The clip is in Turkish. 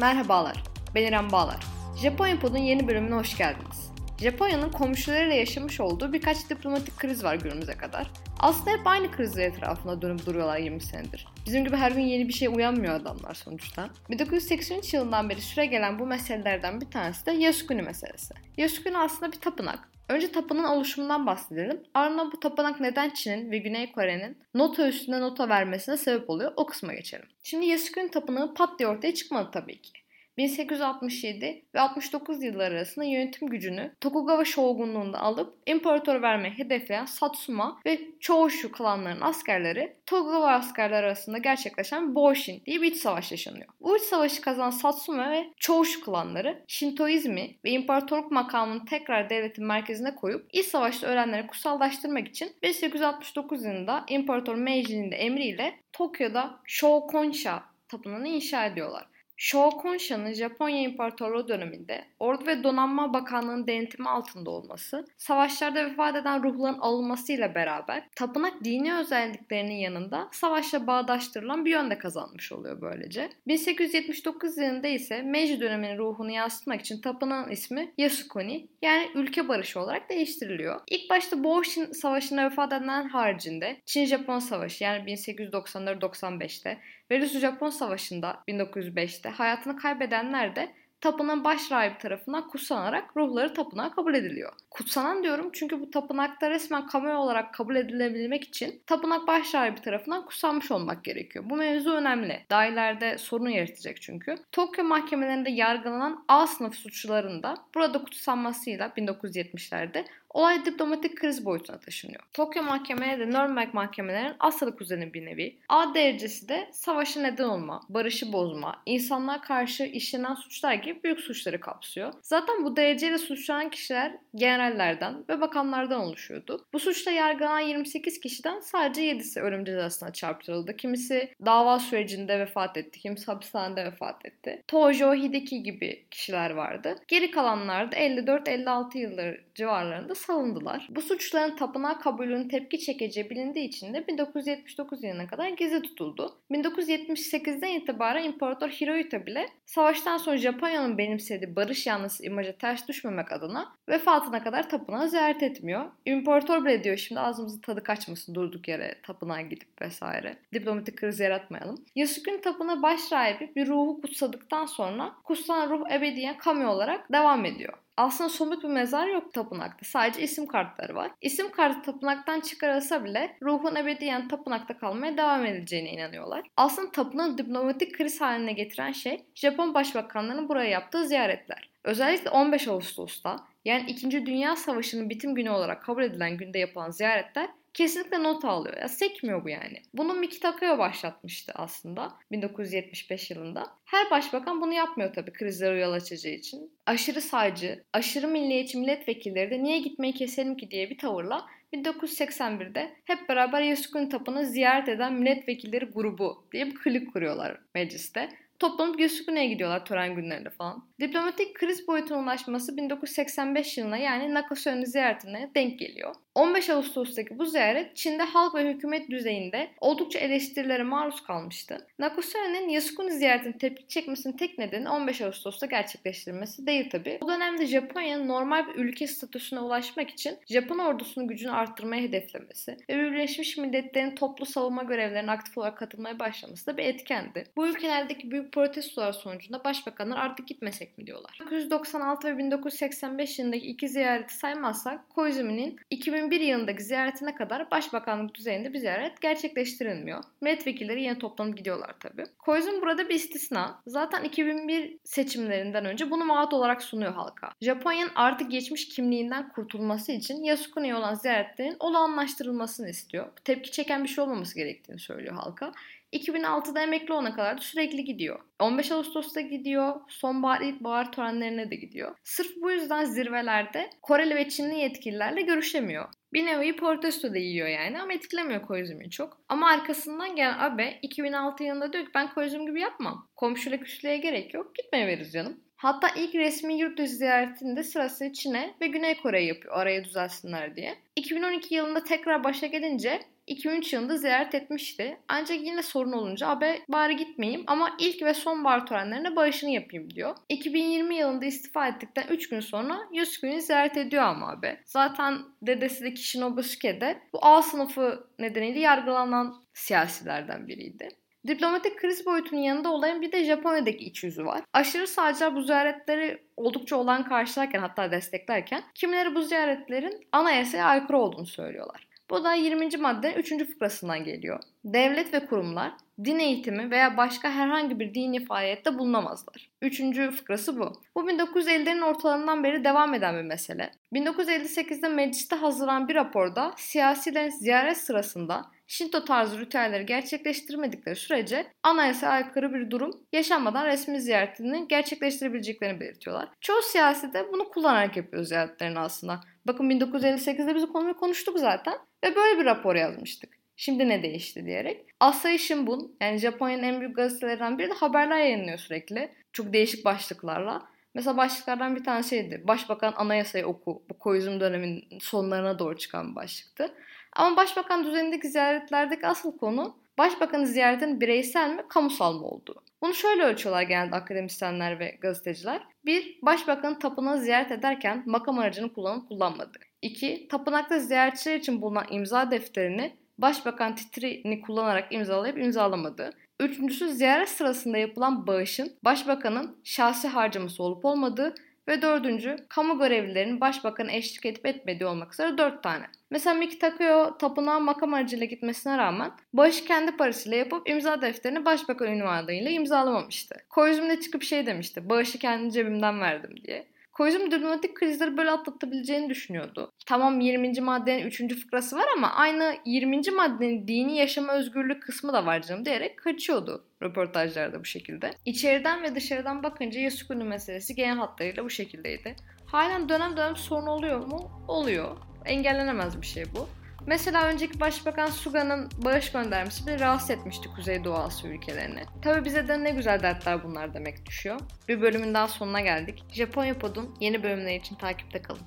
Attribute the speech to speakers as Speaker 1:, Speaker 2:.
Speaker 1: Merhabalar, ben İrem Bağlar. Japonya Pod'un yeni bölümüne hoş geldiniz. Japonya'nın komşularıyla yaşamış olduğu birkaç diplomatik kriz var günümüze kadar. Aslında hep aynı krizler etrafında dönüp duruyorlar 20 senedir. Bizim gibi her gün yeni bir şey uyanmıyor adamlar sonuçta. 1983 yılından beri süre gelen bu meselelerden bir tanesi de Yasukuni meselesi. Yasukuni aslında bir tapınak. Önce tapınağın oluşumundan bahsedelim. Ardından bu tapınak neden Çin'in ve Güney Kore'nin nota üstüne nota vermesine sebep oluyor o kısma geçelim. Şimdi Yasukuni tapınağı pat diye ortaya çıkmadı tabii ki. 1867 ve 69 yılları arasında yönetim gücünü Tokugawa şogunluğunda alıp imparator vermeyi hedefleyen Satsuma ve Choshu klanlarının askerleri Tokugawa askerleri arasında gerçekleşen Boshin diye bir iç savaş yaşanıyor. Bu iç savaşı kazanan Satsuma ve Choshu klanları Şintoizmi ve imparatorluk makamını tekrar devletin merkezine koyup iç savaşta ölenleri kutsallaştırmak için 1869 yılında İmparator Meiji'nin de emriyle Tokyo'da Shokonsha tapınağını inşa ediyorlar. Shokunsha'nın Japonya İmparatorluğu döneminde Ordu ve Donanma Bakanlığı'nın denetimi altında olması, savaşlarda vefat eden ruhların alınmasıyla beraber tapınak dini özelliklerinin yanında savaşla bağdaştırılan bir yönde kazanmış oluyor böylece. 1879 yılında ise Meiji döneminin ruhunu yansıtmak için tapınağın ismi Yasukuni yani ülke barışı olarak değiştiriliyor. İlk başta Boshin Savaşı'nda vefat edenler haricinde Çin-Japon Savaşı yani 1894-95'te ve Rus-Japon Savaşı'nda 1905'te hayatını kaybedenler de tapınağın baş rahibi tarafından kutsanarak ruhları tapınağa kabul ediliyor. Kutsanan diyorum çünkü bu tapınakta resmen kamu olarak kabul edilebilmek için tapınak baş rahibi tarafından kutsanmış olmak gerekiyor. Bu mevzu önemli. Daha sorun yaratacak çünkü. Tokyo mahkemelerinde yargılanan A sınıf suçluların da burada kutsanmasıyla 1970'lerde Olay diplomatik kriz boyutuna taşınıyor. Tokyo mahkemeleri de Nürnberg mahkemelerinin asılı kuzeni bir nevi. A derecesi de savaşı neden olma, barışı bozma, insanlığa karşı işlenen suçlar gibi büyük suçları kapsıyor. Zaten bu dereceyle suçlanan kişiler generallerden ve bakanlardan oluşuyordu. Bu suçla yargılanan 28 kişiden sadece 7'si ölüm cezasına çarptırıldı. Kimisi dava sürecinde vefat etti, kimisi hapishanede vefat etti. Tojo Hideki gibi kişiler vardı. Geri kalanlar da 54-56 yılları civarlarında salındılar. Bu suçların tapınağı kabulünün tepki çekeceği bilindiği için de 1979 yılına kadar gezi tutuldu. 1978'den itibaren İmparator Hirohito bile savaştan sonra Japonya'nın benimsediği barış yanlısı imaja ters düşmemek adına vefatına kadar tapınağı ziyaret etmiyor. İmparator bile diyor şimdi ağzımızın tadı kaçmasın durduk yere tapınağa gidip vesaire. Diplomatik kriz yaratmayalım. Yasukuni tapınağı baş rahibi bir ruhu kutsadıktan sonra kutsanan ruh ebediyen kami olarak devam ediyor. Aslında somut bir mezar yok tapınakta. Sadece isim kartları var. İsim kartı tapınaktan çıkarılsa bile ruhun ebediyen tapınakta kalmaya devam edeceğine inanıyorlar. Aslında tapınağı diplomatik kriz haline getiren şey Japon başbakanlarının buraya yaptığı ziyaretler. Özellikle 15 Ağustos'ta yani 2. Dünya Savaşı'nın bitim günü olarak kabul edilen günde yapılan ziyaretler kesinlikle not alıyor. Ya sekmiyor bu yani. Bunu Miki Takeo başlatmıştı aslında 1975 yılında. Her başbakan bunu yapmıyor tabii krizlere yol açacağı için. Aşırı sağcı, aşırı milliyetçi milletvekilleri de niye gitmeyi keselim ki diye bir tavırla 1981'de hep beraber Yasukuni Tapınağı ziyaret eden milletvekilleri grubu diye bir klik kuruyorlar mecliste. Toplanıp Yasukune'ye gidiyorlar tören günlerinde falan. Diplomatik kriz boyutuna ulaşması 1985 yılına yani Nakasone ziyaretine denk geliyor. 15 Ağustos'taki bu ziyaret Çin'de halk ve hükümet düzeyinde oldukça eleştirilere maruz kalmıştı. Nakosone'nin Yasukuni ziyaretini tepki çekmesinin tek nedeni 15 Ağustos'ta gerçekleştirilmesi değil tabi. O dönemde Japonya'nın normal bir ülke statüsüne ulaşmak için Japon ordusunun gücünü arttırmayı hedeflemesi ve Birleşmiş Milletler'in toplu savunma görevlerine aktif olarak katılmaya başlaması da bir etkendi. Bu ülkelerdeki büyük protestolar sonucunda başbakanlar artık gitmesek mi diyorlar. 1996 ve 1985 yılındaki iki ziyareti saymazsak Koizumi'nin 2001 2001 yılındaki ziyaretine kadar başbakanlık düzeyinde bir ziyaret gerçekleştirilmiyor. Milletvekilleri yine toplanıp gidiyorlar tabii. Koizun burada bir istisna. Zaten 2001 seçimlerinden önce bunu vaat olarak sunuyor halka. Japonya'nın artık geçmiş kimliğinden kurtulması için Yasukune'ye olan ziyaretlerin olağanlaştırılmasını istiyor. Tepki çeken bir şey olmaması gerektiğini söylüyor halka. 2006'da emekli olana kadar da sürekli gidiyor. 15 Ağustos'ta gidiyor. Sonbahar ilkbahar törenlerine de gidiyor. Sırf bu yüzden zirvelerde Koreli ve Çinli yetkililerle görüşemiyor. Bir nevi protesto da yiyor yani ama etkilemiyor Koizumi'yi çok. Ama arkasından gelen Abe 2006 yılında diyor ki ben Koizumi gibi yapmam. Komşuyla küslüğe gerek yok. Gitmeye veririz canım. Hatta ilk resmi yurt dışı ziyaretinde sırasını Çin'e ve Güney Kore'ye yapıyor araya düzelsinler diye. 2012 yılında tekrar başa gelince 2003 yılında ziyaret etmişti. Ancak yine sorun olunca abi bari gitmeyeyim ama ilk ve son bar törenlerine bağışını yapayım diyor. 2020 yılında istifa ettikten 3 gün sonra Yosuke'yi ziyaret ediyor ama abi. Zaten dedesi de Kishinobu Suke de bu A sınıfı nedeniyle yargılanan siyasilerden biriydi. Diplomatik kriz boyutunun yanında olayın bir de Japonya'daki iç yüzü var. Aşırı sağcılar bu ziyaretleri oldukça olan karşılarken hatta desteklerken kimileri bu ziyaretlerin anayasaya aykırı olduğunu söylüyorlar. Bu da 20. maddenin 3. fıkrasından geliyor. Devlet ve kurumlar din eğitimi veya başka herhangi bir dini faaliyette bulunamazlar. Üçüncü fıkrası bu. Bu 1950'lerin ortalarından beri devam eden bir mesele. 1958'de mecliste hazırlanan bir raporda siyasilerin ziyaret sırasında Shinto tarzı ritüelleri gerçekleştirmedikleri sürece anayasaya aykırı bir durum yaşanmadan resmi ziyaretini gerçekleştirebileceklerini belirtiyorlar. Çoğu siyasi de bunu kullanarak yapıyor ziyaretlerini aslında. Bakın 1958'de biz bu konuyu konuştuk zaten ve böyle bir rapor yazmıştık. Şimdi ne değişti diyerek. Asahi Shimbun yani Japonya'nın en büyük gazetelerinden biri de haberler yayınlıyor sürekli. Çok değişik başlıklarla. Mesela başlıklardan bir tane şeydi. Başbakan anayasayı oku. Bu koyuzum dönemin sonlarına doğru çıkan bir başlıktı. Ama başbakan düzenindeki ziyaretlerdeki asıl konu başbakanın ziyaretinin bireysel mi kamusal mı olduğu. Bunu şöyle ölçüyorlar genelde akademisyenler ve gazeteciler. Bir, başbakanın tapınağı ziyaret ederken makam aracını kullanıp kullanmadı. İki, tapınakta ziyaretçiler için bulunan imza defterini başbakan titrini kullanarak imzalayıp imzalamadı. Üçüncüsü ziyaret sırasında yapılan bağışın başbakanın şahsi harcaması olup olmadığı ve dördüncü kamu görevlilerinin başbakanı eşlik edip etmediği olmak üzere dört tane. Mesela Miki Takeo tapınağa makam aracıyla gitmesine rağmen bağışı kendi parasıyla yapıp imza defterini başbakan ünvanıyla imzalamamıştı. Koizm çıkıp şey demişti bağışı kendi cebimden verdim diye. Koizm diplomatik krizleri böyle atlatabileceğini düşünüyordu. Tamam 20. maddenin 3. fıkrası var ama aynı 20. maddenin dini yaşama özgürlük kısmı da var canım diyerek kaçıyordu röportajlarda bu şekilde. İçeriden ve dışarıdan bakınca Yasukuni meselesi genel hatlarıyla bu şekildeydi. Halen dönem dönem sorun oluyor mu? Oluyor. Engellenemez bir şey bu. Mesela önceki Başbakan Suga'nın bağış göndermesi bile rahatsız etmişti Kuzeydoğu Asya ülkelerini. Tabi bize de ne güzel dertler bunlar demek düşüyor. Bir bölümün daha sonuna geldik. Japonya Pod'un yeni bölümleri için takipte kalın.